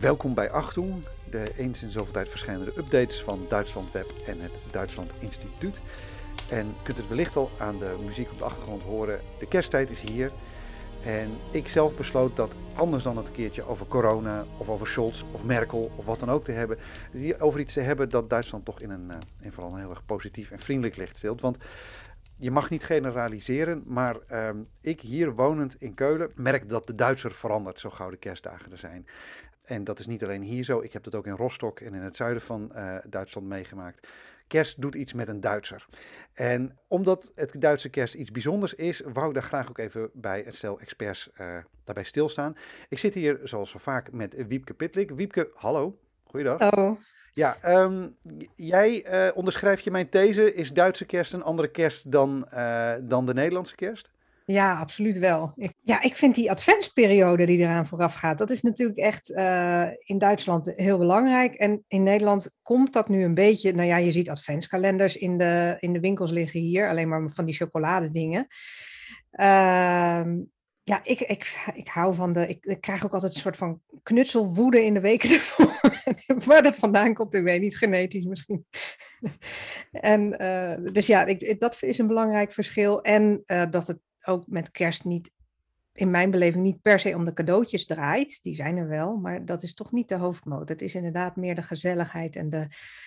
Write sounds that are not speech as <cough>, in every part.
Welkom bij Achtung, de eens in zoveel tijd verschijnende updates van Duitsland Web en het Duitsland Instituut. En kunt het wellicht al aan de muziek op de achtergrond horen. De kersttijd is hier. En ik zelf besloot dat anders dan het keertje over corona of over Scholz of Merkel of wat dan ook te hebben, over iets te hebben dat Duitsland toch in een, uh, in vooral een heel erg positief en vriendelijk licht stelt. Want je mag niet generaliseren, maar um, ik hier wonend in Keulen merk dat de Duitser verandert zo gauw de kerstdagen er zijn. En dat is niet alleen hier zo, ik heb dat ook in Rostock en in het zuiden van uh, Duitsland meegemaakt. Kerst doet iets met een Duitser. En omdat het Duitse kerst iets bijzonders is, wou ik daar graag ook even bij een stel experts uh, daarbij stilstaan. Ik zit hier zoals zo vaak met Wiepke Pitlik. Wiepke, hallo. Goeiedag. Oh. Ja, um, jij uh, onderschrijft je mijn these. Is Duitse kerst een andere kerst dan, dan de Nederlandse kerst? Ja, absoluut wel. Ik, ja, ik vind die adventsperiode die eraan vooraf gaat, dat is natuurlijk echt uh, in Duitsland heel belangrijk. En in Nederland komt dat nu een beetje, nou ja, je ziet adventskalenders in de, in de winkels liggen hier, alleen maar van die chocoladedingen. Uh, ja, ik, ik, ik hou van de. Ik, krijg ook altijd een soort van knutselwoede in de weken ervoor. <laughs> Waar dat vandaan komt, ik weet niet, genetisch misschien. <laughs> en uh, dus ja, ik, dat is een belangrijk verschil. En uh, dat het ook met kerst niet, in mijn beleving, niet per se om de cadeautjes draait. Die zijn er wel, maar dat is toch niet de hoofdmoot. Het is inderdaad meer de gezelligheid en de.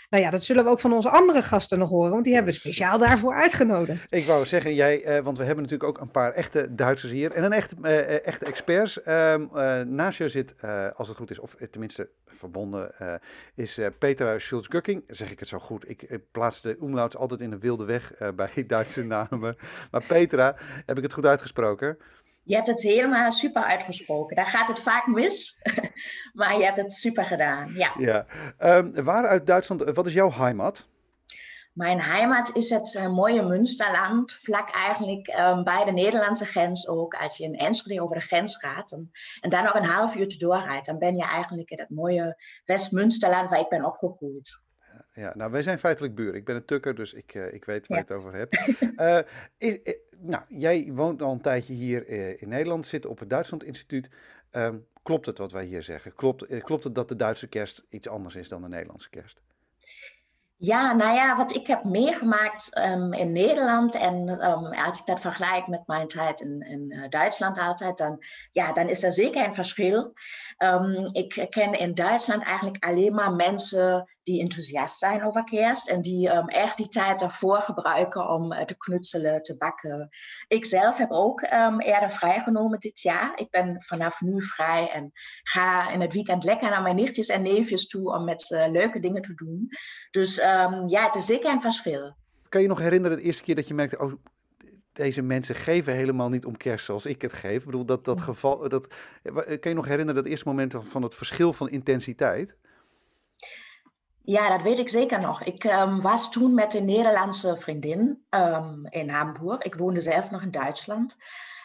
Nou ja, dat zullen we ook van onze andere gasten nog horen, want die hebben we speciaal daarvoor uitgenodigd. Ik wou zeggen, jij, eh, want we hebben natuurlijk ook een paar echte Duitsers hier en een echte, eh, echte experts. Uh, naast je zit, eh, als het goed is, of tenminste verbonden, is Petra Schulz-Gukking. Zeg ik het zo goed? Ik, plaats de umlauts altijd in de wilde weg bij <laughs> Duitse namen. Maar Petra, heb ik het goed uitgesproken? Je hebt het helemaal super uitgesproken. Daar gaat het vaak mis, <laughs> maar je hebt het super gedaan. Ja. ja. Um, waar uit Duitsland, wat is jouw heimat? Mijn heimat is het uh, mooie Münsterland, vlak eigenlijk um, bij de Nederlandse grens ook. Als je in Enschede over de grens gaat en, en dan nog een half uur doorrijdt, dan ben je eigenlijk in het mooie West-Münsterland waar ik ben opgegroeid. Ja, nou, wij zijn feitelijk buren. Ik ben een tukker, dus ik, uh, ik weet waar ja. je het over hebt. uh, <laughs> is, is, nou, jij woont al een tijdje hier in Nederland, zit op het Duitsland Instituut. Um, klopt het wat wij hier zeggen? Klopt, klopt het dat de Duitse kerst iets anders is dan de Nederlandse kerst? Ja, nou ja, wat ik heb meegemaakt um, in Nederland en um, als ik dat vergelijk met mijn tijd in, in uh, Duitsland altijd, dan, ja, dan is er zeker een verschil. Um, ik ken in Duitsland eigenlijk alleen maar mensen die enthousiast zijn over kerst en die echt die tijd daarvoor gebruiken om uh, te knutselen, te bakken. Ik zelf heb ook eerder vrijgenomen dit jaar. Ik ben vanaf nu vrij en ga in het weekend lekker naar mijn nichtjes en neefjes toe om met ze leuke dingen te doen. Dus um, ja, het is zeker een verschil. Kan je nog herinneren de eerste keer dat je merkte, oh, deze mensen geven helemaal niet om kerst zoals ik het geef? Ik bedoel, dat, dat geval, dat, kan je nog herinneren dat eerste moment van het verschil van intensiteit? Ja, dat weet ik zeker nog. Ik um, was toen met een Nederlandse vriendin um, in Hamburg. Ik woonde zelf nog in Duitsland.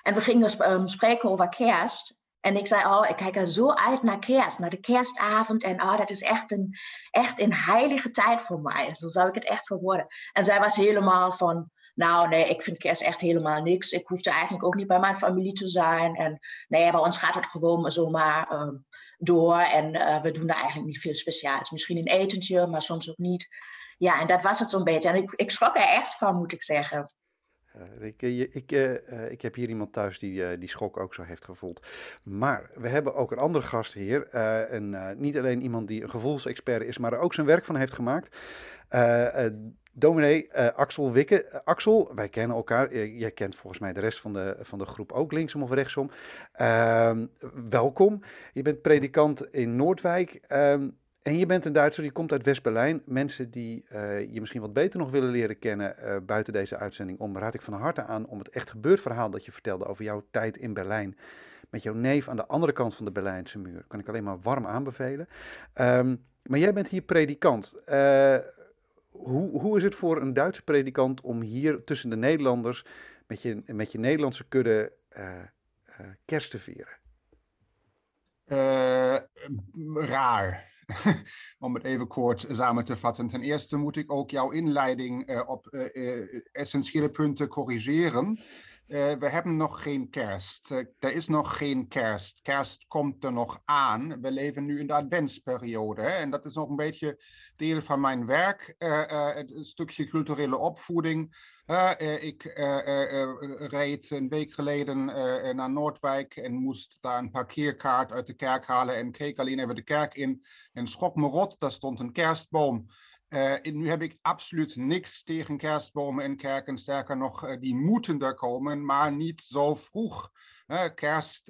En we gingen spreken over kerst. En ik zei, oh, ik kijk er zo uit naar kerst, naar de kerstavond. En oh, dat is echt een, echt een heilige tijd voor mij. Zo zou ik het echt verwoorden. En zij was helemaal van, nou nee, ik vind kerst echt helemaal niks. Ik hoefde eigenlijk ook niet bij mijn familie te zijn. En nee, bij ons gaat het gewoon zomaar door. En uh, we doen er eigenlijk niet veel speciaals. Misschien een etentje, maar soms ook niet. Ja, en dat was het zo'n beetje. En ik, ik schrok er echt van, moet ik zeggen. Ik, ik, uh, ik, heb hier iemand thuis die die schok ook zo heeft gevoeld. Maar we hebben ook een andere gast hier. en, niet alleen iemand die een gevoelsexpert is, maar er ook zijn werk van heeft gemaakt. Dominee Axel Wikke. Axel, wij kennen elkaar. jij kent volgens mij de rest van de, van de groep ook, linksom of rechtsom. Ehm, welkom. Je bent predikant in Noordwijk. Ehm, en je bent een Duitser, je komt uit West-Berlijn. Mensen die je misschien wat beter nog willen leren kennen buiten deze uitzending om, raad ik van harte aan om het echt gebeurd verhaal dat je vertelde over jouw tijd in Berlijn. Met jouw neef aan de andere kant van de Berlijnse muur. Kan ik alleen maar warm aanbevelen. Um, maar jij bent hier predikant. Hoe, hoe is het voor een Duitse predikant om hier tussen de Nederlanders met je, met je Nederlandse kudde kerst te vieren? raar. <laughs> Om het even kort samen te vatten. Ten eerste moet ik ook jouw inleiding op essentiële punten corrigeren. Uh, we hebben nog geen kerst. Uh, er is nog geen kerst. Kerst komt er nog aan. We leven nu in de adventsperiode. En dat is nog een beetje deel van mijn werk. Uh, een stukje culturele opvoeding. ik reed een week geleden naar Noordwijk en moest daar een parkeerkaart uit de kerk halen. En keek alleen even de kerk in en schrok me rot. Daar stond een kerstboom. Uh, nu heb ik absoluut niks tegen kerstbomen in kerken. Sterker nog, uh, die moeten er komen, maar niet zo vroeg. Kerst,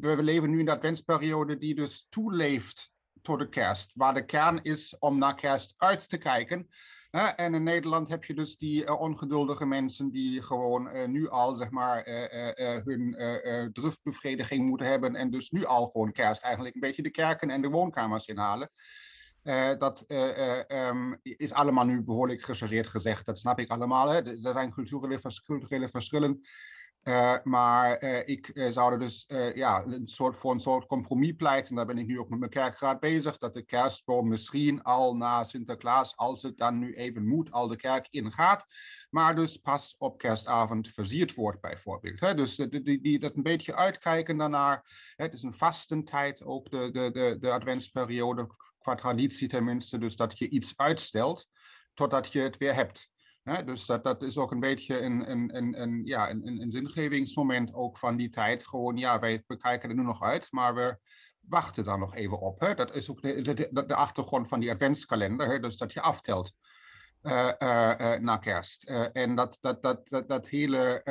we leven nu in de adventsperiode die dus toeleeft tot de kerst. Waar de kern is om naar kerst uit te kijken. en in Nederland heb je dus die ongeduldige mensen die gewoon nu al zeg maar hun drufbevrediging moeten hebben. En dus nu al gewoon kerst eigenlijk een beetje de kerken en de woonkamers inhalen. Uh, dat uh, um, is allemaal nu behoorlijk gechargeerd gezegd. Dat snap ik allemaal. Hè. Er zijn culturele, culturele verschillen. Maar ik zou er dus ja, een soort, voor een soort compromis pleiten. Daar ben ik nu ook met mijn kerkraad bezig. Dat de kerstboom misschien al na Sinterklaas, als het dan nu even moet, al de kerk ingaat. Maar dus pas op kerstavond versierd wordt, bijvoorbeeld. Hè. Dus die, die, dat een beetje uitkijken daarnaar. Het is een vastentijd, ook de, de, de, de adventsperiode qua traditie tenminste, dus dat je iets uitstelt totdat je het weer hebt. dus dat, dat is ook een beetje een, een, een, een, ja, een, een zingevingsmoment ook van die tijd. Gewoon, ja, wij, we kijken er nu nog uit, maar we wachten daar nog even op. Hè. Dat is ook de, de, de, achtergrond van die adventskalender, hè, dus dat je aftelt. Uh, na kerst. en dat, dat, dat, dat, dat hele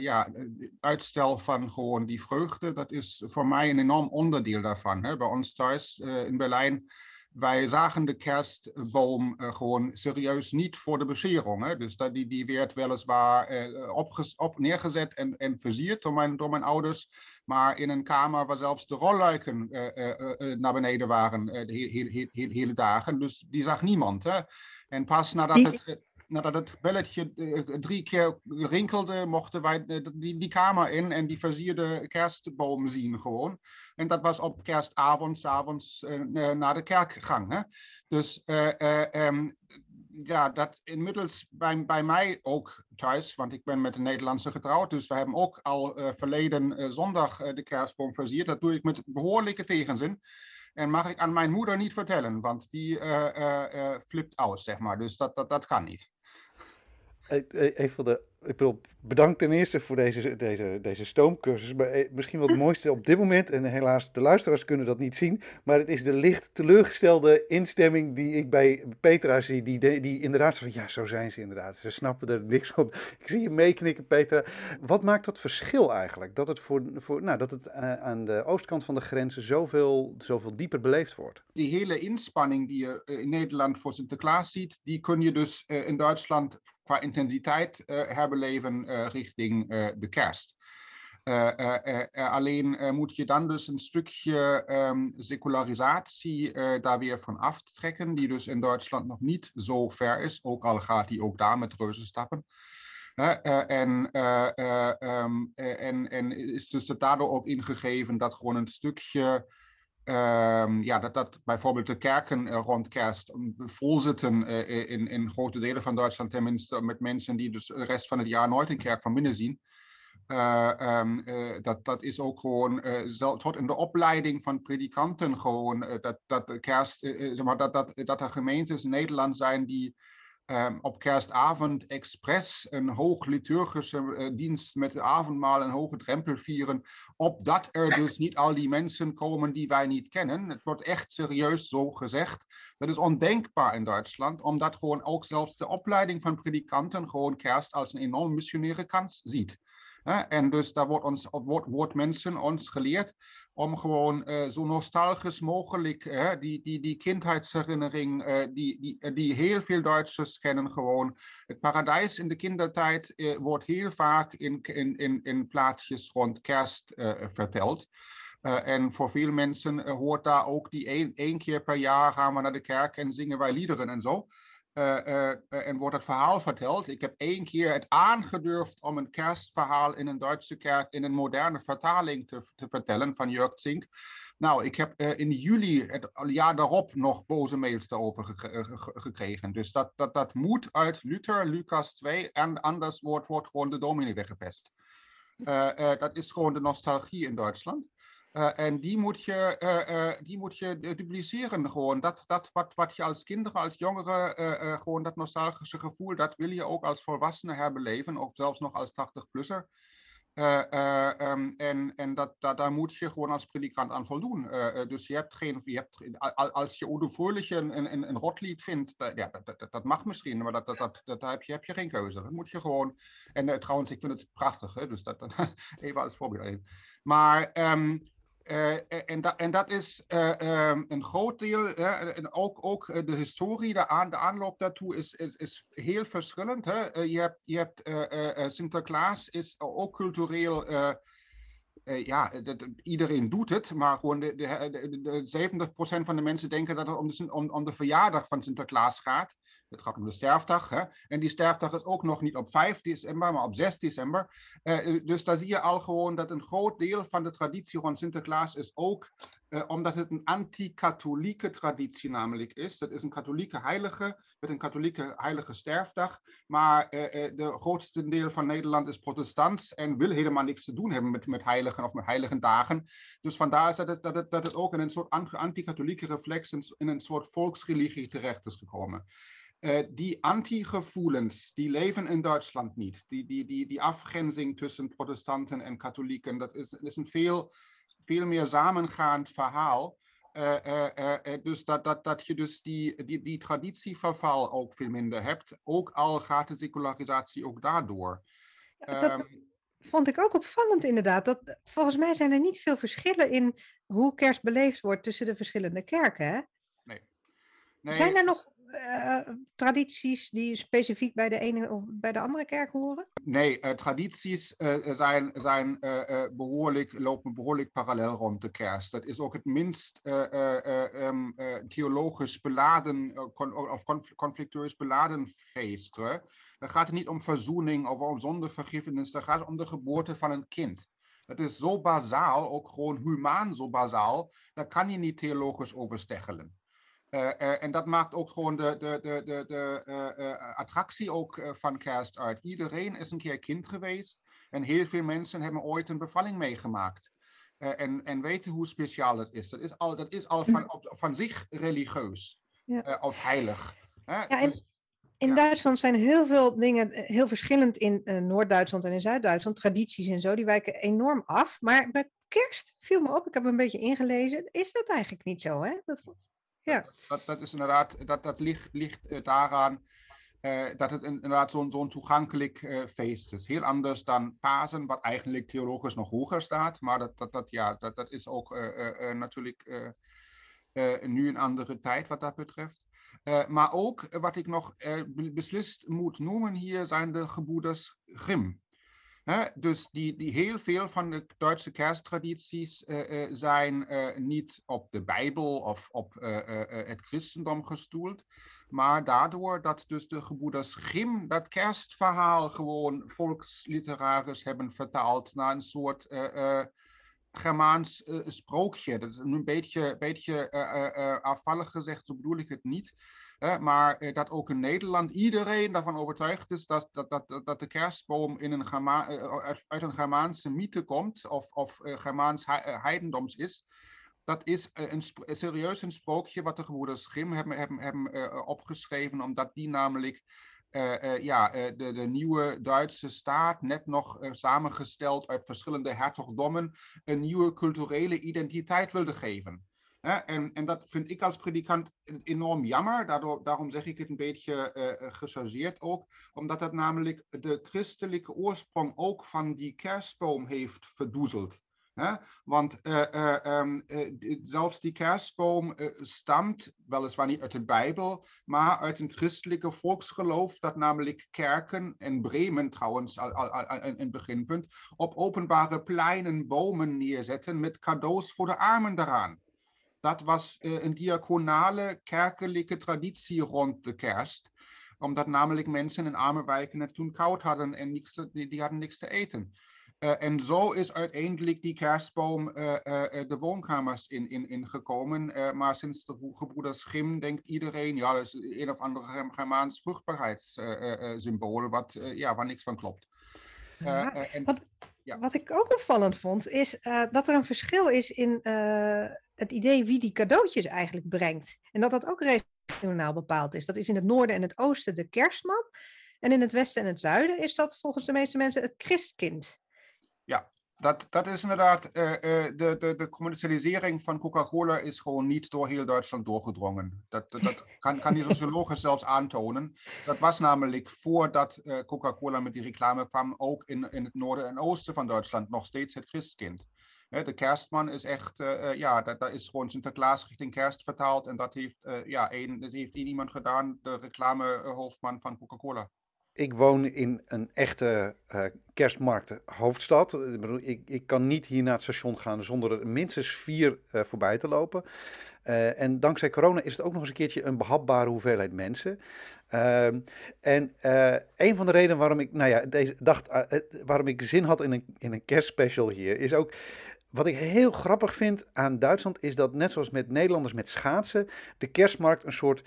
ja, uitstel van gewoon die vreugde, dat is voor mij een enorm onderdeel daarvan. Hè. Bij ons thuis in Berlijn wij zagen de kerstboom uh, gewoon serieus niet voor de bescherung. Hè? Dus dat, die, die werd weliswaar uh, opges, op, neergezet en, en versierd door mijn, door mijn ouders. Maar in een kamer waar zelfs de rolluiken uh, naar beneden waren de hele, dagen. Dus die zag niemand. Hè? En pas nadat het nadat het belletje uh, drie keer rinkelde, mochten wij die, die kamer in en die versierde kerstboom zien gewoon. En dat was op kerstavond, s'avonds uh, naar de kerkgang. Hè? Dus um, ja, dat inmiddels bij, bij mij ook thuis, want ik ben met een Nederlandse getrouwd, dus we hebben ook al verleden zondag de kerstboom versierd. Dat doe ik met behoorlijke tegenzin. En mag ik aan mijn moeder niet vertellen, want die flipt aus, zeg maar. Dus dat, dat, dat kan niet. Even de ik bedoel, bedankt ten eerste voor deze, deze, deze stoomcursus. Maar eh, misschien wel het <laughs> mooiste op dit moment, en helaas de luisteraars kunnen dat niet zien, maar het is de licht teleurgestelde instemming die ik bij Petra zie, die, die inderdaad van, ja, zo zijn ze inderdaad. Ze snappen er niks van. <laughs> Ik zie je meeknikken, Petra. Wat maakt dat verschil eigenlijk? Dat het, voor, voor, nou, dat het uh, aan de oostkant van de grenzen zoveel, zoveel dieper beleefd wordt? Die hele inspanning die je in Nederland voor Sinterklaas ziet, die kun je dus uh, in Duitsland qua intensiteit uh, herbeleven uh, richting uh, de kerst. alleen moet je dan dus een stukje um, secularisatie daar weer van aftrekken, die dus in Duitsland nog niet zo ver is, ook al gaat die ook daar met reuze stappen. en, um, en, en is dus daardoor ook ingegeven dat gewoon een stukje Um, ja, dat, dat bijvoorbeeld de kerken uh, rond kerst vol zitten uh, in, in grote delen van Duitsland, tenminste met mensen die dus de rest van het jaar nooit een kerk van binnen zien. Uh, um, dat, dat is ook gewoon tot in de opleiding van predikanten gewoon dat, dat kerst, maar, dat, dat, dat er gemeentes in Nederland zijn die um, op kerstavond expres een hoog liturgische uh, dienst met het avondmaal een hoge drempel vieren, opdat er dus niet al die mensen komen die wij niet kennen. Het wordt echt serieus zo gezegd. Dat is ondenkbaar in Duitsland, omdat gewoon ook zelfs de opleiding van predikanten gewoon kerst als een enorm missionaire kans ziet. en dus daar wordt, ons, wordt, wordt mensen ons geleerd om gewoon uh, zo nostalgisch mogelijk die, die, die kindheidsherinnering, uh, die, die, die heel veel Duitsers kennen gewoon. Het paradijs in de kindertijd wordt heel vaak in, in, in, in plaatjes rond kerst verteld. en voor veel mensen hoort daar ook die één, één keer per jaar gaan we naar de kerk en zingen wij liederen en zo. Uh, uh, en wordt het verhaal verteld. Ik heb één keer het aangedurfd om een kerstverhaal in een Duitse kerk in een moderne vertaling te, te vertellen van Jörg Zink. Nou, ik heb in juli het jaar daarop nog boze mails daarover gekregen. Dus dat, dat, dat moet uit Luther, Lucas 2, en anders wordt, wordt gewoon de dominee weggepest. dat is gewoon de nostalgie in Duitsland. En die moet je, die moet je dupliceren gewoon. Dat, dat wat, wat je als kinderen, als jongeren, gewoon dat nostalgische gevoel, dat wil je ook als volwassene herbeleven. Of zelfs nog als 80-plusser. Uh, uh, um, en en dat, dat, daar moet je gewoon als predikant aan voldoen. Dus je hebt geen, je hebt, als je Fröhlich een, een, een rotlied vindt, dat, ja, dat, dat, dat, mag misschien, maar dat, dat, dat, dat heb, je, heb je geen keuze. Dat moet je gewoon. En trouwens, ik vind het prachtig, hè, dus dat, <laughs> even als voorbeeld. Maar uh, en, dat, en dat is uh, um, een groot deel, en ook, ook de historie, de, aan, de aanloop daartoe is, is, is heel verschillend. Hè? je hebt, je hebt Sinterklaas is ook cultureel, ja, dat, iedereen doet het, maar gewoon de, de, de, 70% van de mensen denken dat het om de, om, om de verjaardag van Sinterklaas gaat. Het gaat om de sterfdag. Hè? En die sterfdag is ook nog niet op 5 december, maar op 6 december. Uh, dus daar zie je al gewoon dat een groot deel van de traditie rond Sinterklaas is ook, uh, omdat het een anti-katholieke traditie namelijk is. Dat is een katholieke heilige met een katholieke heilige sterfdag. Maar uh, de grootste deel van Nederland is protestants en wil helemaal niks te doen hebben met, met heiligen of met heilige dagen. Dus vandaar is dat het, dat het, dat het ook in een soort anti-katholieke reflex in een soort volksreligie terecht is gekomen. Uh, die anti-gevoelens, die leven in Duitsland niet. Die, die, die, die afgrenzing tussen protestanten en katholieken, dat is, is een veel, veel meer samengaand verhaal. Uh, uh, dus dat, dat, dat je dus die, die, die traditieverval ook veel minder hebt. Ook al gaat de secularisatie ook daardoor. Ja, dat um, vond ik ook opvallend inderdaad. Dat, volgens mij zijn er niet veel verschillen in hoe kerst beleefd wordt tussen de verschillende kerken. Hè? Nee. nee. Zijn er nog uh, tradities die specifiek bij de ene of bij de andere kerk horen? Nee, uh, tradities uh, zijn, zijn behoorlijk, lopen behoorlijk parallel rond de kerst. Dat is ook het minst um, theologisch beladen of conflictueus beladen feest. Dan gaat het niet om verzoening of om zondevergiffenis, dan gaat het om de geboorte van een kind. Dat is zo bazaal, ook gewoon humaan zo bazaal, daar kan je niet theologisch over steggelen. Uh, uh, en dat maakt ook gewoon de, de, de, de, de uh, attractie ook van kerst uit. Iedereen is een keer kind geweest en heel veel mensen hebben ooit een bevalling meegemaakt. en, en weten hoe speciaal het is. Dat is al, dat is al van, op, van zich religieus ja. of heilig. Ja, en in ja. Duitsland zijn heel veel dingen heel verschillend in Noord-Duitsland en in Zuid-Duitsland. Tradities en zo, die wijken enorm af. Maar bij kerst viel me op, ik heb een beetje ingelezen, is dat eigenlijk niet zo, hè? Dat, ja. Dat, is inderdaad, dat, dat ligt, ligt uh, daaraan uh, dat het inderdaad zo'n zo'n toegankelijk uh, feest is. Heel anders dan Pasen, wat eigenlijk theologisch nog hoger staat. Maar dat, dat, dat, ja, dat, dat is ook natuurlijk nu een andere tijd wat dat betreft. maar ook wat ik nog beslist moet noemen hier zijn de gebroeders Grimm. Dus die, die heel veel van de Duitse kersttradities uh, uh, zijn uh, niet op de Bijbel of op het christendom gestoeld, maar daardoor dat dus de gebroeders Grimm dat kerstverhaal gewoon volksliterarisch hebben vertaald naar een soort Germaans sprookje. Dat is een beetje, beetje afvallig gezegd, zo bedoel ik het niet maar eh, dat ook in Nederland iedereen daarvan overtuigd is dat, dat, dat, dat de kerstboom in een eh, uit, een Germaanse mythe komt of, of uh, Germaans heidendoms is. Dat is een, serieus een sprookje wat de gebroeders Grimm hebben, hebben, hebben opgeschreven, omdat die namelijk ja, de, de, nieuwe Duitse staat, net nog samengesteld uit verschillende hertogdommen, een nieuwe culturele identiteit wilde geven. En, en, dat vind ik als predikant enorm jammer. Daarom zeg ik het een beetje uh, gechargeerd ook. Omdat dat namelijk de christelijke oorsprong ook van die kerstboom heeft verdoezeld. Want uh, um, zelfs die kerstboom stamt weliswaar niet uit de Bijbel, maar uit een christelijke volksgeloof dat namelijk kerken, in Bremen trouwens al, al, al, een beginpunt, op openbare pleinen bomen neerzetten met cadeaus voor de armen daaraan dat was uh, een diaconale kerkelijke traditie rond de kerst. Omdat namelijk mensen in arme wijken het toen koud hadden en niks die, die hadden niks te eten. Uh, en zo is uiteindelijk die kerstboom uh, de woonkamers in, in, ingekomen. maar sinds de gebroeders denkt iedereen, ja, dat is een of andere Germaans vruchtbaarheidssymbool, wat, ja, waar niks van klopt. Ja, en, wat, Ja. Wat ik ook opvallend vond, is dat er een verschil is in het idee wie die cadeautjes eigenlijk brengt. En dat dat ook regionaal bepaald is. Dat is in het noorden en het oosten de kerstman. En in het westen en het zuiden is dat volgens de meeste mensen het christkind. Ja, dat, dat is inderdaad, uh, de, de, de commercialisering van Coca-Cola is gewoon niet door heel Duitsland doorgedrongen. Dat, dat <laughs> kan, kan die sociologen zelfs aantonen. Dat was namelijk voordat uh, Coca-Cola met die reclame kwam, ook in, in het noorden en oosten van Duitsland nog steeds het christkind. De kerstman is echt, ja, daar is gewoon Sinterklaas richting kerst vertaald. En dat heeft, ja, één, dat heeft één iemand gedaan, de reclamehoofdman van Coca-Cola ik woon in een echte uh, kerstmarkt hoofdstad. Ik, bedoel, ik, ik, kan niet hier naar het station gaan zonder er minstens vier voorbij te lopen. En dankzij corona is het ook nog eens een keertje een behapbare hoeveelheid mensen. Ehm, en een van de redenen waarom ik, nou ja, deze, dacht, waarom ik zin had in een, in een kerstspecial hier, is ook wat ik heel grappig vind aan Duitsland, is dat net zoals met Nederlanders met schaatsen, de kerstmarkt een soort.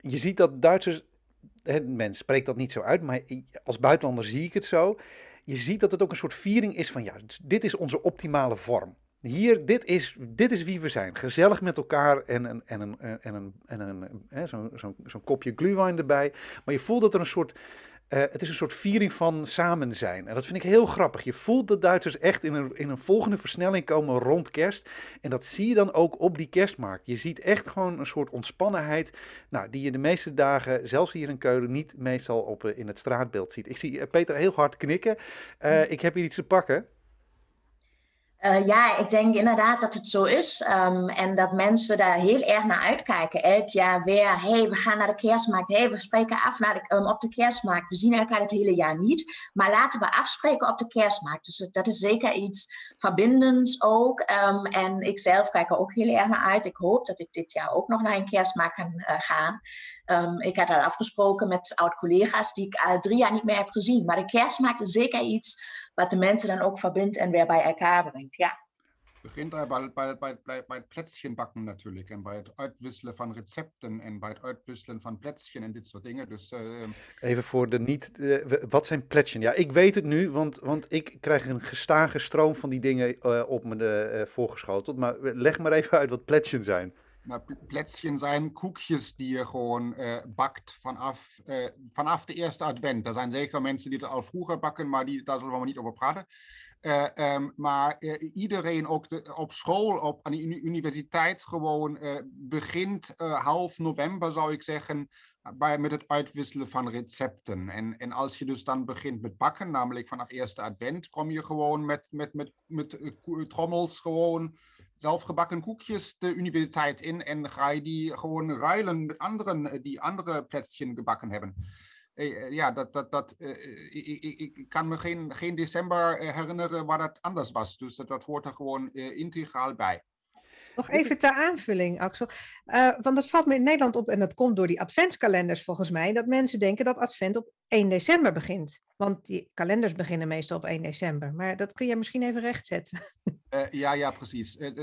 Je ziet dat Duitsers men spreekt dat niet zo uit, maar als buitenlander zie ik het zo. Je ziet dat het ook een soort viering is van ja, dit is onze optimale vorm. Hier, dit is, dit is wie we zijn. Gezellig met elkaar en, en, en, een, en, een, en een, zo'n zo zo kopje glühwein erbij. Maar je voelt dat er een soort uh, het is een soort viering van samen zijn. En dat vind ik heel grappig. Je voelt de Duitsers echt in een, in een volgende versnelling komen rond kerst. En dat zie je dan ook op die kerstmarkt. Je ziet echt gewoon een soort ontspannenheid. Nou, die je de meeste dagen, zelfs hier in Keulen, niet meestal op, uh, in het straatbeeld ziet. Ik zie uh, Peter heel hard knikken. ik heb hier iets te pakken. Uh, ja, ik denk inderdaad dat het zo is. Um, en dat mensen daar heel erg naar uitkijken. Elk jaar weer, hey, we gaan naar de kerstmarkt. hey, we spreken af naar de, um, op de kerstmarkt. We zien elkaar het hele jaar niet. Maar laten we afspreken op de kerstmarkt. Dus dat is zeker iets verbindends ook. Um, en ik zelf kijk er ook heel erg naar uit. Ik hoop dat ik dit jaar ook nog naar een kerstmarkt kan uh, gaan. Ik had al afgesproken met oud-collega's die ik al drie jaar niet meer heb gezien. Maar de kerstmarkt is zeker iets wat de mensen dan ook verbindt en weer bij elkaar brengt. Ja. Begint bij, bij, bij, bij, bij het plätzchenbakken natuurlijk en bij het uitwisselen van recepten en bij het uitwisselen van plätzchen en dit soort dingen. Dus, uh... Even voor de niet, uh, wat zijn plätzchen? Ja, ik weet het nu, want, want ik krijg een gestage stroom van die dingen uh, op me voorgeschoteld. Maar leg maar even uit wat plätzchen zijn. Plätzchen zijn koekjes die je gewoon bakt vanaf, vanaf de eerste advent. Er zijn zeker mensen die het al vroeger bakken, maar die, daar zullen we niet over praten. Uh, um, maar uh, iedereen ook op school, op, aan de universiteit gewoon uh, begint half november, zou ik zeggen, bij, met het uitwisselen van recepten. En, en als je dus dan begint met bakken, namelijk vanaf eerste advent, kom je gewoon met, met, met, met trommels gewoon zelfgebakken koekjes de universiteit in en ga je die gewoon ruilen met anderen die andere plätzchen gebakken hebben. Eh, ja, dat, dat, dat, ik, ik, kan me geen, geen december herinneren waar dat anders was. Dus dat, dat hoort er gewoon integraal bij. Nog even ter aanvulling, Axel. Want dat valt me in Nederland op en dat komt door die adventskalenders volgens mij. Dat mensen denken dat advent op 1 december begint. Want die kalenders beginnen meestal op 1 december. Maar dat kun je misschien even rechtzetten. <laughs> Uh, ja, ja, precies. Uh,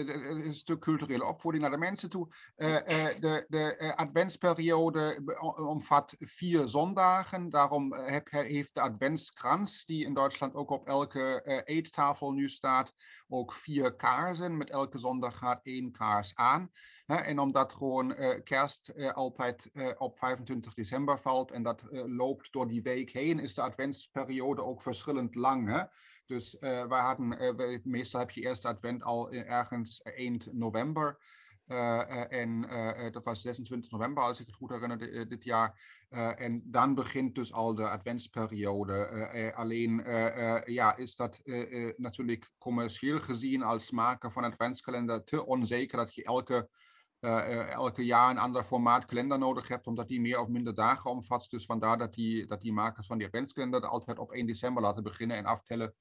een stuk culturele opvoeding naar de mensen toe. de de adventsperiode omvat vier zondagen. Daarom heeft de adventskrans, die in Duitsland ook op elke eettafel nu staat, ook vier kaarsen. Met elke zondag gaat één kaars aan. en omdat gewoon kerst altijd op 25 december valt en dat loopt door die week heen, is de adventsperiode ook verschillend lang. Hè? Dus uh, wij hadden, uh, meestal heb je eerste advent al ergens eind november. En dat was 26 november, als ik het goed herinner, dit jaar. en dan begint dus al de adventsperiode. alleen ja, is dat natuurlijk commercieel gezien als maker van adventskalender te onzeker dat je elke elke jaar een ander formaat kalender nodig hebt, omdat die meer of minder dagen omvat. Dus vandaar dat die, dat die makers van die adventskalender altijd op 1 december laten beginnen en aftellen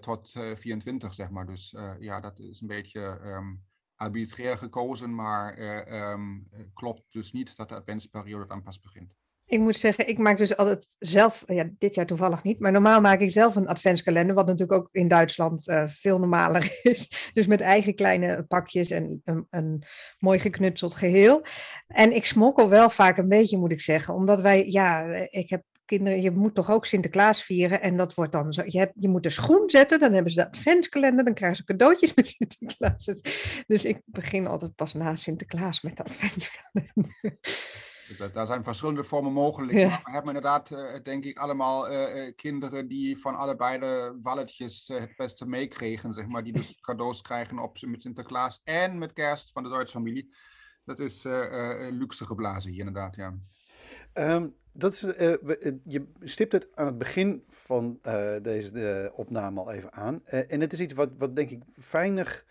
tot uh, 24, zeg maar. Dus ja, dat is een beetje um, arbitrair gekozen, maar um, klopt dus niet dat de adventsperiode dan pas begint. Ik moet zeggen, ik maak dus altijd zelf, ja, dit jaar toevallig niet, maar normaal maak ik zelf een adventskalender, wat natuurlijk ook in Duitsland veel normaler <laughs> is. Dus met eigen kleine pakjes en een, een, mooi geknutseld geheel. En ik smokkel wel vaak een beetje, moet ik zeggen, omdat wij, ja, ik heb kinderen, je moet toch ook Sinterklaas vieren. En dat wordt dan zo. Je, hebt, je moet de schoen zetten, dan hebben ze de adventskalender, dan krijgen ze cadeautjes met <laughs> Sinterklaas. Dus, ik begin altijd pas na Sinterklaas met de adventskalender. <laughs> Daar zijn verschillende vormen mogelijk. Ja. we hebben inderdaad, uh, denk ik, allemaal uh, kinderen die van allebei de walletjes uh, het beste meekregen, zeg maar. Die dus <laughs> cadeaus krijgen op, met Sinterklaas en met kerst van de Duitse familie. Dat is luxe geblazen hier inderdaad, ja. Um, dat is, je stipt het aan het begin van deze opname al even aan. en het is iets wat, wat denk ik fijnig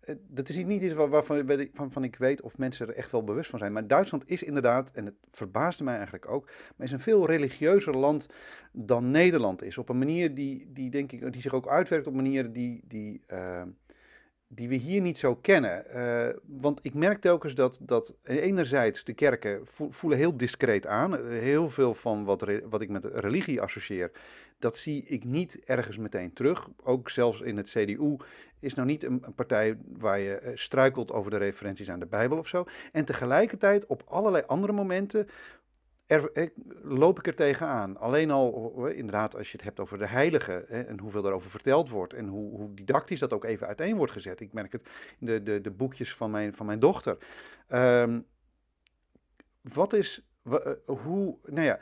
eh, dat is niet iets waarvan, waarvan ik weet of mensen er echt wel bewust van zijn. Maar Duitsland is inderdaad, en het verbaasde mij eigenlijk ook, maar is een veel religieuzer land dan Nederland is. Op een manier die, die denk ik, die zich ook uitwerkt op manieren die, die, uh, die we hier niet zo kennen. Uh, want ik merk telkens dat, dat enerzijds de kerken voelen heel discreet aan. Heel veel van wat, wat ik met religie associeer, dat zie ik niet ergens meteen terug. Ook zelfs in het CDU is nou niet een, partij waar je eh, struikelt over de referenties aan de Bijbel of zo. En tegelijkertijd op allerlei andere momenten er, eh, loop ik er tegenaan. Alleen al, inderdaad, als je het hebt over de heiligen hè, en hoeveel daarover verteld wordt en hoe, hoe, didactisch dat ook even uiteen wordt gezet. Ik merk het in de, de, de boekjes van mijn, van mijn dochter. Um, wat is, uh, hoe, nou ja,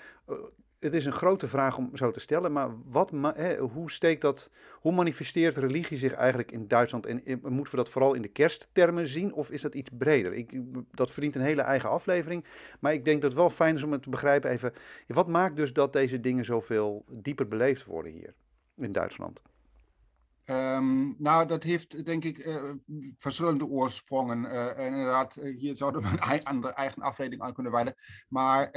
het is een grote vraag om zo te stellen, maar wat, hè, hoe steekt dat, hoe manifesteert religie zich eigenlijk in Duitsland? En moeten we dat vooral in de kersttermen zien of is dat iets breder? Ik, dat verdient een hele eigen aflevering, maar ik denk dat het wel fijn is om het te begrijpen even. Wat maakt dus dat deze dingen zoveel dieper beleefd worden hier in Duitsland? Um, nou, dat heeft denk ik uh, verschillende oorsprongen. Uh, inderdaad, hier zouden we <laughs> een andere eigen afleiding aan kunnen wijden. Maar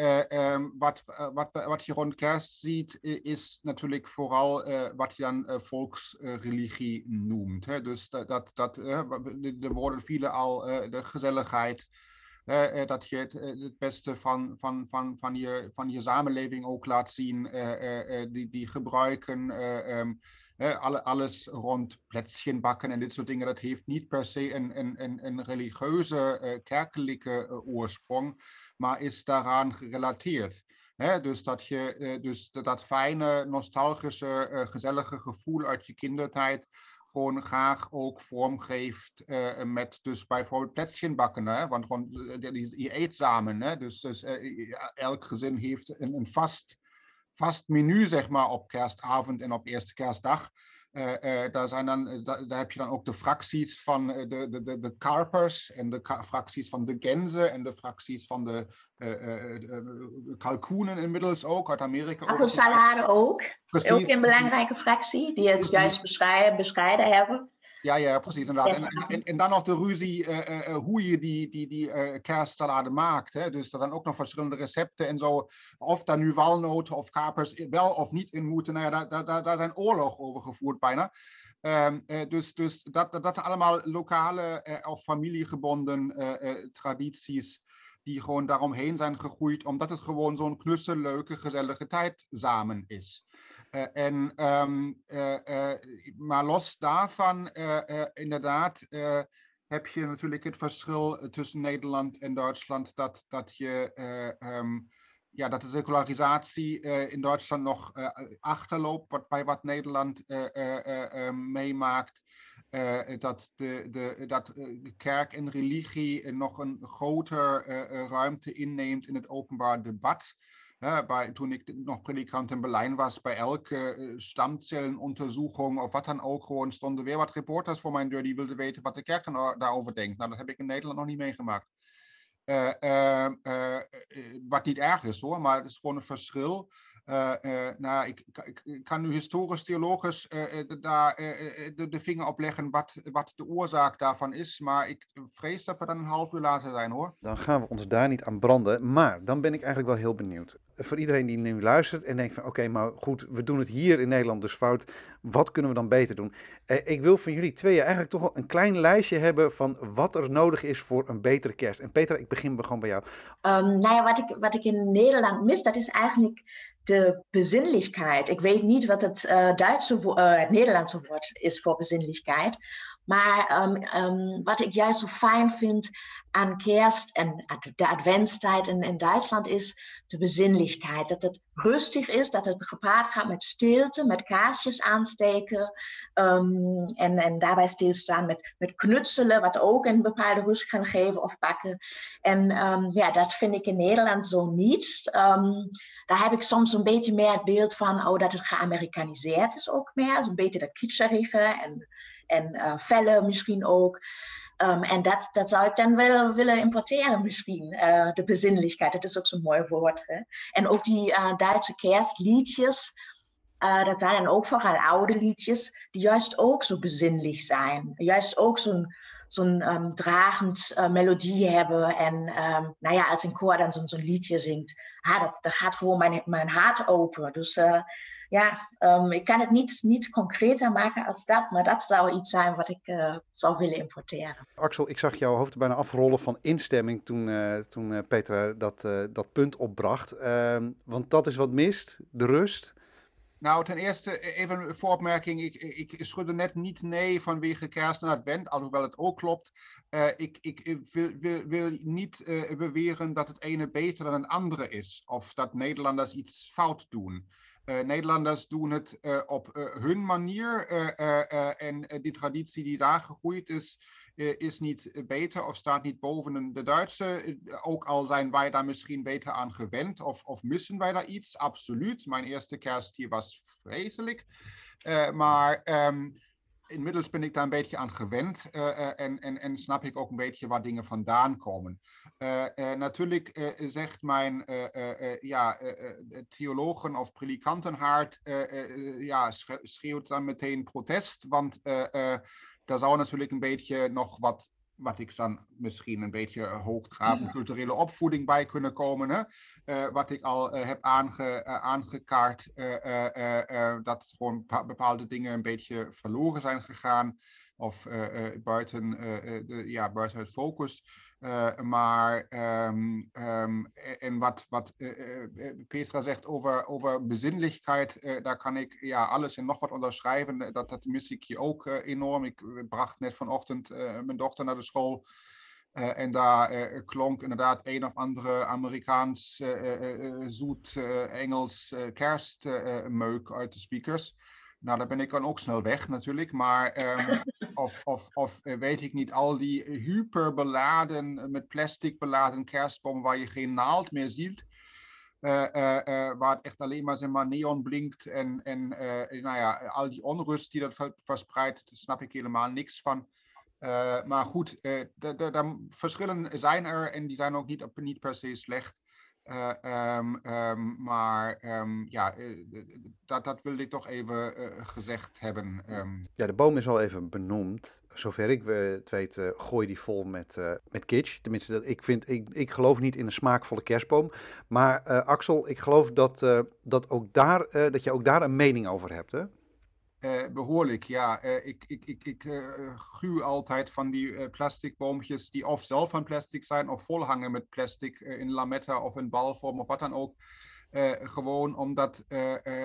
um, wat, wat, wat je rond kerst ziet, is natuurlijk vooral wat je dan volksreligie noemt. Hè? Dus dat, dat, dat er worden viele al de gezelligheid. dat je het, het beste van, van, van, van, je, van je samenleving ook laat zien, die, die gebruiken. Um, alle, alles rond plätzchen bakken en dit soort dingen, dat heeft niet per se een, een, een, religieuze, uh, kerkelijke uh, oorsprong, maar is daaraan gerelateerd. Dus dat je uh, dus dat fijne, nostalgische, gezellige gevoel uit je kindertijd gewoon graag ook vormgeeft uh, met dus bijvoorbeeld plätzchen bakken. Hè? Want gewoon, je eet samen. Hè? Dus, dus elk gezin heeft een, een vast vast menu, zeg maar, op kerstavond en op eerste kerstdag. Uh, uh, daar, zijn dan, uh, daar heb je dan ook de fracties van de, de, de, de karpers en de fracties van de genzen en de fracties van de, de kalkoenen inmiddels ook uit Amerika. Appelsalade ook. Precies. Ook een belangrijke fractie die het juist bescheiden hebben. Ja, ja, precies. Inderdaad. En, en, en, dan nog de ruzie uh, uh, hoe je die, die, die uh, kerstsalade maakt. Hè? Dus er zijn ook nog verschillende recepten en zo. Of daar nu walnoten of kapers wel of niet in moeten. Nou ja, daar, daar, daar zijn oorlog over gevoerd bijna. Um, dus dus dat, dat zijn allemaal lokale of familiegebonden tradities die gewoon daaromheen zijn gegroeid, omdat het gewoon zo'n knusse, leuke, gezellige tijd samen is. Uh, en, um, uh, uh, maar los daarvan, inderdaad, heb je natuurlijk het verschil tussen Nederland en Duitsland, dat, dat je. Um, ja, dat de secularisatie in Duitsland nog achterloopt bij wat Nederland meemaakt. Dat, de, de, dat de kerk en religie nog een groter ruimte inneemt in het openbaar debat bij, toen ik nog predikant in Berlijn was, bij elke stamcellenonderzoeking of wat dan ook, gewoon stonden weer wat reporters voor mijn deur die wilden weten wat de kerk daarover denkt. Nou, dat heb ik in Nederland nog niet meegemaakt. Uh, wat niet erg is hoor, maar het is gewoon een verschil. Uh, nou, ik, ik, ik, kan nu historisch, theologisch uh, daar de, de, vinger op leggen wat, wat de oorzaak daarvan is. Maar ik vrees dat we dan een half uur later zijn hoor. Dan gaan we ons daar niet aan branden. Maar dan ben ik eigenlijk wel heel benieuwd. Voor iedereen die nu luistert en denkt van oké, maar goed, we doen het hier in Nederland dus fout. Wat kunnen we dan beter doen? ik wil van jullie tweeën eigenlijk toch wel een klein lijstje hebben van wat er nodig is voor een betere kerst. En Petra, ik begin gewoon bij jou. Um, nou ja, wat ik, wat ik in Nederland mis, dat is eigenlijk de bezinnelijkheid. Ik weet niet wat het uh, Nederlandse woord is voor bezinnelijkheid. Maar um, wat ik juist zo fijn vind aan kerst en de adventstijd in, in Duitsland is de bezinnelijkheid. Dat het rustig is, dat het gepaard gaat met stilte, met kaarsjes aansteken um, en, en daarbij stilstaan met, met knutselen, wat ook een bepaalde rust kan geven of bakken. En ja, dat vind ik in Nederland zo niet. daar heb ik soms een beetje meer het beeld van oh, dat het geamerikaniseerd is ook meer. Een beetje dat kitscherige en en uh, vellen misschien ook. Um, en dat, dat zou ik dan wel willen importeren misschien, uh, de bezinnelijkheid. Dat is ook zo'n mooi woord. Hè? En ook die uh, Duitse kerstliedjes, dat zijn dan ook vooral oude liedjes, die juist ook zo bezinnelijk zijn. Juist ook zo'n zo'n um, dragend melodie hebben. En um, nou ja, als een koor dan zo'n zo liedje zingt, ah, dat, dat gaat gewoon mijn, mijn hart open. Dus ja, um, ik kan het niet, niet concreter maken als dat, maar dat zou iets zijn wat ik uh, zou willen importeren. Axel, ik zag jouw hoofd bijna afrollen van instemming toen, uh, toen uh, Petra dat, dat punt opbracht. Ehm, want dat is wat mist, de rust. Nou, ten eerste even een vooropmerking. Ik, ik schudde net niet nee vanwege kerst en advent, alhoewel het ook klopt. Uh, ik, ik wil, wil, wil niet uh, beweren dat het ene beter dan een andere is. Of dat Nederlanders iets fout doen. Uh, Nederlanders doen het uh, op uh, hun manier en die traditie die daar gegroeid is, is niet beter of staat niet boven de Duitse. ook al zijn wij daar misschien beter aan gewend of, of missen wij daar iets, absoluut. Mijn eerste kerst hier was vreselijk. maar um, inmiddels ben ik daar een beetje aan gewend uh, en, en, en snap ik ook een beetje waar dingen vandaan komen. Uh, natuurlijk zegt mijn ja, theologen of predikantenhart, ja, schreeuwt dan meteen protest, want daar zou natuurlijk een beetje nog wat wat ik dan misschien een beetje hoogdravend culturele opvoeding bij kunnen komen. Hè? Uh, wat ik al uh, heb aange, uh, aangekaart, dat gewoon bepaalde dingen een beetje verloren zijn gegaan. Of buiten, de, ja, buiten het focus. Uh, maar um, um, en wat, wat uh, Petra zegt over, over bezinnelijkheid, uh, daar kan ik ja, alles en nog wat onderschrijven. Dat, dat mis ik hier ook enorm. Ik bracht net vanochtend mijn dochter naar de school. en daar klonk inderdaad een of andere Amerikaans, zoet Engels kerstmeuk uit de speakers. Nou, daar ben ik dan ook snel weg natuurlijk. Maar um, <laughs> of, of, of eh, weet ik niet, al die hyperbeladen, eh, met plastic beladen kerstbomen waar je geen naald meer ziet. Uh, uh, uh, waar het echt alleen maar, zeg maar neon blinkt en, en nou ja, al die onrust die dat verspreidt, daar snap ik helemaal niks van. maar goed, de verschillen zijn er en die zijn ook niet, niet per se slecht. Uh, um, um, maar um, ja, uh, dat, dat wilde ik toch even uh, gezegd hebben. Ja, de boom is al even benoemd. Zover ik het weet, gooi die vol met, met kitsch. Tenminste, dat, ik, vind, ik, ik geloof niet in een smaakvolle kerstboom. Maar Axel, ik geloof dat, dat, ook daar, dat je ook daar een mening over hebt, hè? Uh, behoorlijk, ja. Uh, ik ik, ik, ik uh, gruw altijd van die plastic boompjes die of zelf van plastic zijn of volhangen met plastic in lametta of in balvorm of wat dan ook. gewoon omdat,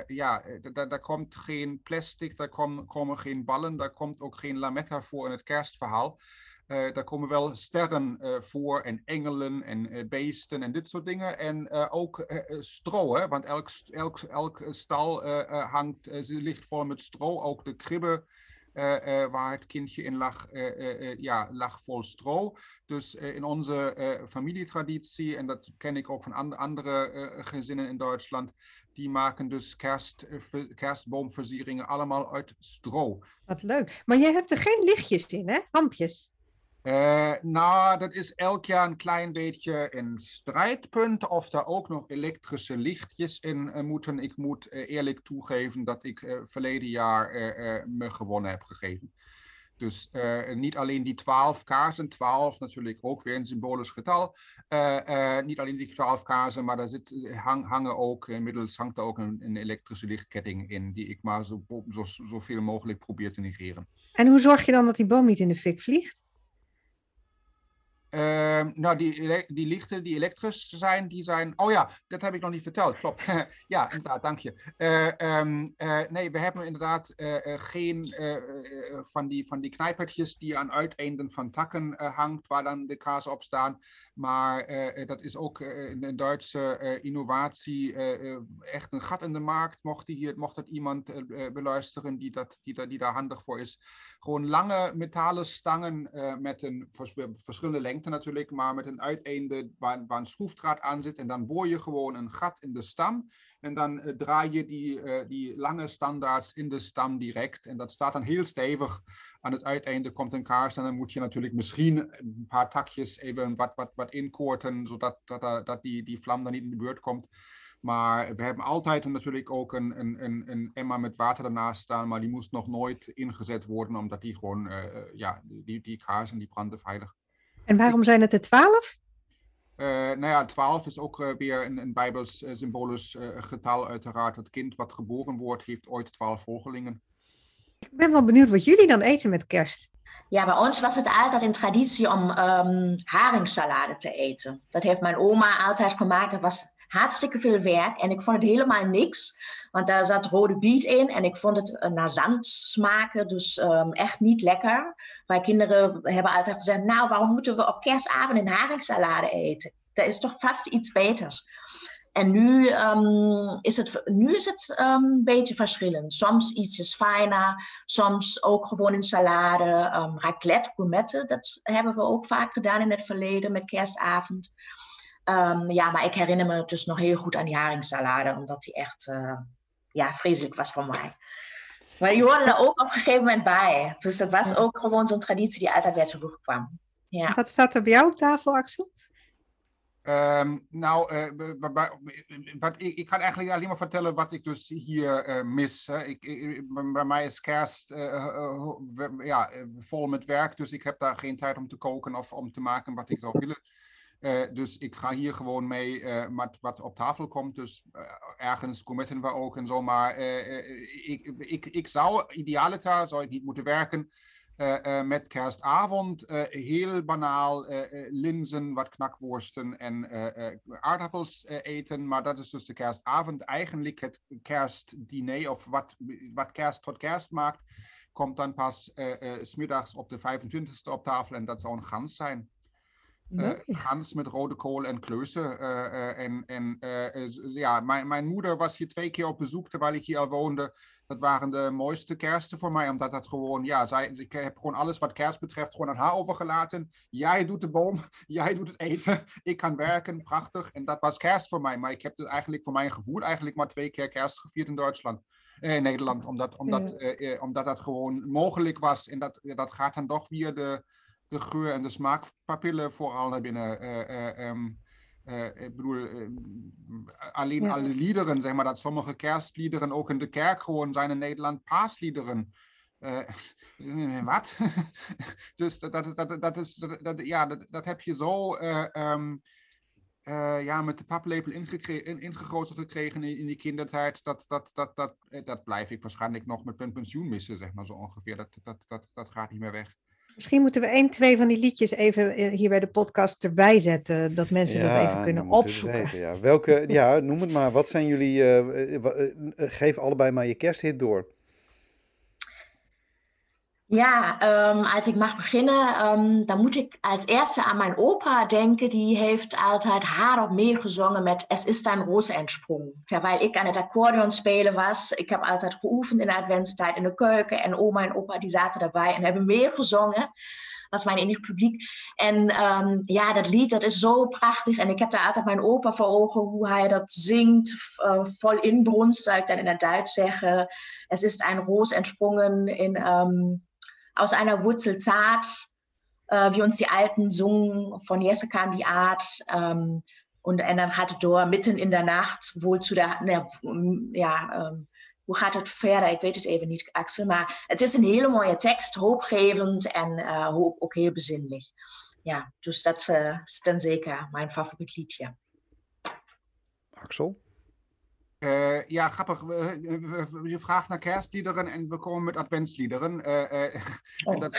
ja, daar komt geen plastic, daar kom, komen geen ballen, daar komt ook geen lametta voor in het kerstverhaal. Uh, daar komen wel sterren uh, voor en engelen en uh, beesten en dit soort dingen. En ook stro, hè? want elk, elk, elk stal hangt, ligt vol met stro. Ook de kribbe waar het kindje in lag, ja, lag vol stro. Dus in onze familietraditie, en dat ken ik ook van and andere gezinnen in Duitsland, die maken dus kerst, kerstboomversieringen allemaal uit stro. Wat leuk. Maar jij hebt er geen lichtjes in, hè? Lampjes. Uh, nou, dat is elk jaar een klein beetje een strijdpunt of daar ook nog elektrische lichtjes in uh, moeten. Ik moet uh, eerlijk toegeven dat ik verleden jaar me gewonnen heb gegeven. Dus niet alleen die 12 kaarsen, 12 natuurlijk ook weer een symbolisch getal. niet alleen die 12 kaarsen, maar daar zit, hang, hangen ook, inmiddels hangt er ook een, een, elektrische lichtketting in, die ik maar zo, zo, zoveel mogelijk probeer te negeren. En hoe zorg je dan dat die boom niet in de fik vliegt? Ehm, nou, die, die lichten die elektrisch zijn, die zijn... Oh ja, dat heb ik nog niet verteld, klopt. <laughs> ja, inderdaad, dank je. Uh, um, uh, nee, we hebben inderdaad uh, geen van, die, van die knijpertjes die aan uiteinden van takken hangt, waar dan de kaas op staan. Maar dat is ook een Duitse innovatie, echt een gat in de markt, mocht, die hier, mocht dat iemand beluisteren die, dat, die, die daar handig voor is. Gewoon lange metalen stangen met een verschillende lengte natuurlijk, maar met een uiteinde waar, een schroefdraad aan zit. En dan boor je gewoon een gat in de stam. En dan uh, draai je die, uh, die lange standaards in de stam direct. En dat staat dan heel stevig. Aan het uiteinde komt een kaars. En dan moet je natuurlijk misschien een paar takjes even wat, wat, wat inkoorten, zodat dat, dat die, die vlam dan niet in de buurt komt. Maar we hebben altijd natuurlijk ook een, een, een, een emmer met water ernaast staan, maar die moest nog nooit ingezet worden, omdat die gewoon, uh, ja, die, die kaarsen die branden veilig. En waarom zijn het er twaalf? Uh, nou ja, twaalf is ook uh, weer een, een bijbels uh, symbolisch getal uiteraard. Het kind wat geboren wordt heeft ooit twaalf volgelingen. Ik ben wel benieuwd wat jullie dan eten met kerst. Ja, bij ons was het altijd een traditie om um, haringsalade te eten. Dat heeft mijn oma altijd gemaakt. Dat was hartstikke veel werk en ik vond het helemaal niks. Want daar zat rode biet in en ik vond het naar zand smaken, dus um, echt niet lekker. Wij kinderen hebben altijd gezegd, nou waarom moeten we op kerstavond een haringsalade eten? Dat is toch vast iets beters. En nu, um, is het, nu is het um, een beetje verschillend. Soms iets fijner, soms ook gewoon een salade. Um, raclette, gourmette, dat hebben we ook vaak gedaan in het verleden met kerstavond. Um, ja, maar ik herinner me dus nog heel goed aan die haringsalade, omdat die echt uh, ja, vreselijk was voor mij. Maar die hoorde er ook op een gegeven moment bij. Dus dat was ook gewoon zo'n traditie die altijd weer terugkwam. Ja. Wat staat er bij jou op tafel, Axel? Um, nou, uh, wat, ik, ik, kan eigenlijk alleen maar vertellen wat ik dus hier uh, mis. Hè. Ik, ik, bij mij is kerst uh, ja, vol met werk, dus ik heb daar geen tijd om te koken of om te maken wat ik zou willen. Uh, dus ik ga hier gewoon mee uh, met wat op tafel komt. Dus uh, ergens committen we ook en zo. Maar ik, ik, ik zou idealiter, zou ik niet moeten werken. met kerstavond heel banaal linzen, wat knakworsten en aardappels eten. Maar dat is dus de kerstavond. Eigenlijk het kerstdiner of wat, wat kerst tot kerst maakt, komt dan pas smiddags op de 25e op tafel. En dat zou een gans zijn. Uh, Hans met rode kool en kleuzen. Uh, uh, en en ja, mijn, mijn moeder was hier twee keer op bezoek terwijl ik hier al woonde. Dat waren de mooiste kersten voor mij, omdat dat gewoon, ja, zij, ik heb gewoon alles wat kerst betreft gewoon aan haar overgelaten. Jij doet de boom, <laughs> jij doet het eten, <laughs> ik kan werken, prachtig. En dat was kerst voor mij, maar ik heb dus eigenlijk voor mijn gevoel eigenlijk maar twee keer kerst gevierd in Duitsland. in Nederland, omdat, omdat, ja. omdat dat gewoon mogelijk was. En dat, dat gaat dan toch via de, de geur en de smaakpapillen vooral naar binnen. Uh, um, ik bedoel, alleen ja. alle liederen, zeg maar, dat sommige kerstliederen ook in de kerk gewoon zijn in Nederland paasliederen. <laughs> wat? <laughs> dus dat, dat, dat, dat is, dat, ja, dat, dat heb je zo um, ja, met de paplepel in, ingegoten gekregen in, in die kindertijd. Dat, dat, dat, dat, dat blijf ik waarschijnlijk nog met mijn pensioen missen, zeg maar zo ongeveer. Dat, dat, dat, dat gaat niet meer weg. Misschien moeten we één, twee van die liedjes even eh, hier bij de podcast erbij zetten, dat mensen ja, dat even kunnen opzoeken. Weten, ja. Welke, ja, noem het maar. Wat zijn jullie, uh, uh, geef allebei maar je kersthit door. Ja, ähm, als ik mag beginnen, ähm, moet ik als eerste aan mijn opa denken. Die heeft altijd hardop meegezongen met Es ist ein Roseensprung. Terwijl ik aan het accordeon spelen was. Ik heb altijd geoefend in de adventstijd in de keuken. En oma en opa die zaten daarbij en hebben meegezongen. Dat was mijn enige publiek. En um, ja, dat lied, dat is zo prachtig. En ik heb daar altijd mijn opa voor ogen, hoe hij dat zingt. Uh, vol inbrunst, zou ik dan in het Duits zeggen. Es ist ein Ros entsprungen in... Um, aus einer Wurzel zart, äh, wie uns die Alten sungen, von Jesse kam die Art. Ähm, und, en dan gaat het door midden in der Nacht, wohl zu der, ne, ja, um, hoe gaat het verder? Ik weet het even niet, Axel. Maar het is een hele mooie tekst, hoopgevend en uh, hoop, ook heel. Ja, dus dat uh, is dan zeker mijn favoriet. Axel? Uh, ja, grappig. Je vraagt naar kerstliederen en we komen met adventsliederen. <laughs> Oh. en dat,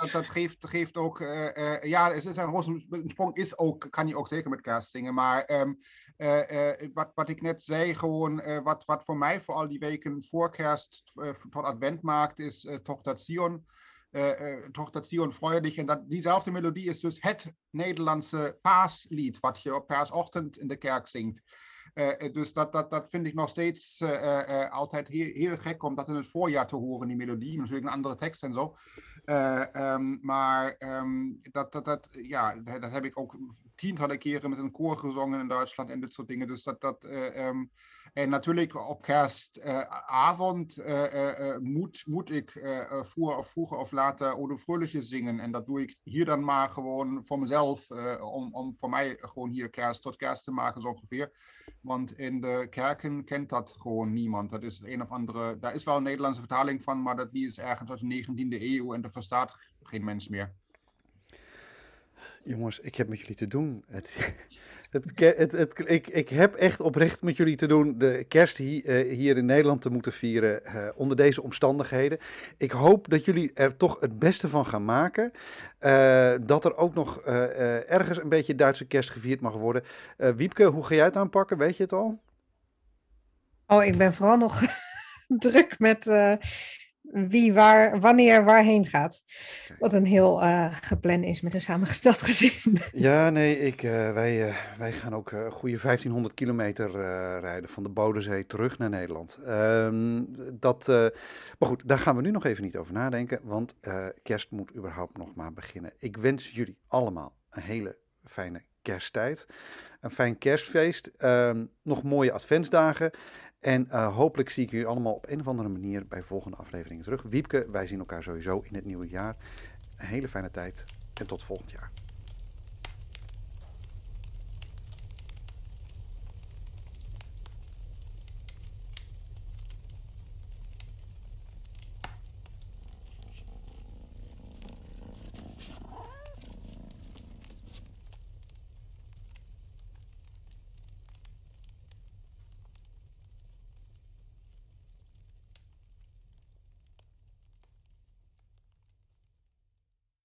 dat, dat, geeft, geeft ook, ja, het is een sprong is ook, kan je ook zeker met kerst zingen. Maar um, wat, wat ik net zei, gewoon wat, wat voor mij vooral die weken voor kerst tot advent maakt, is toch dat Sion. toch dat Sion freudig. En dat, diezelfde melodie is dus het Nederlandse paaslied, wat je op paasochtend in de kerk zingt. Uh, dus dat, dat, dat vind ik nog steeds uh, altijd heel, heel, gek om dat in het voorjaar te horen, die melodie. Natuurlijk een andere tekst en zo. Um, maar um, dat, dat, dat, ja, dat, heb ik ook tientallen keren met een koor gezongen in Duitsland en dit soort dingen. Dus dat, dat, um, en natuurlijk op kerstavond moet, moet ik vroeger, of vroeger of later Ode Fröhliche zingen. En dat doe ik hier dan maar gewoon voor mezelf, om, om voor mij gewoon hier kerst tot kerst te maken zo ongeveer. Want in de kerken kent dat gewoon niemand. Dat is een of andere. Daar is wel een Nederlandse vertaling van, maar dat, die is ergens uit de 19e eeuw en dat verstaat geen mens meer. Jongens, ik heb met jullie te doen. Het, <laughs> het, het, ik, ik heb echt oprecht met jullie te doen de kerst hier, uh, hier in Nederland te moeten vieren uh, onder deze omstandigheden. Ik hoop dat jullie er toch het beste van gaan maken. Uh, dat er ook nog ergens een beetje Duitse kerst gevierd mag worden. Wiepke, hoe ga jij het aanpakken? Weet je het al? Oh, ik ben vooral nog <laughs> druk met wie waar, wanneer waarheen gaat. Wat een heel uh, gepland is met een samengesteld gezin. <laughs> Ja, nee, ik, uh, wij, uh, wij gaan ook een goede 1500 kilometer rijden van de Bodensee terug naar Nederland. Um, dat, maar goed, daar gaan we nu nog even niet over nadenken, want kerst moet überhaupt nog maar beginnen. Ik wens jullie allemaal een hele fijne kersttijd. Een fijn kerstfeest. Um, nog mooie adventsdagen. En uh, hopelijk zie ik jullie allemaal op een of andere manier bij volgende afleveringen terug. Wiepke, wij zien elkaar sowieso in het nieuwe jaar. Een hele fijne tijd en tot volgend jaar.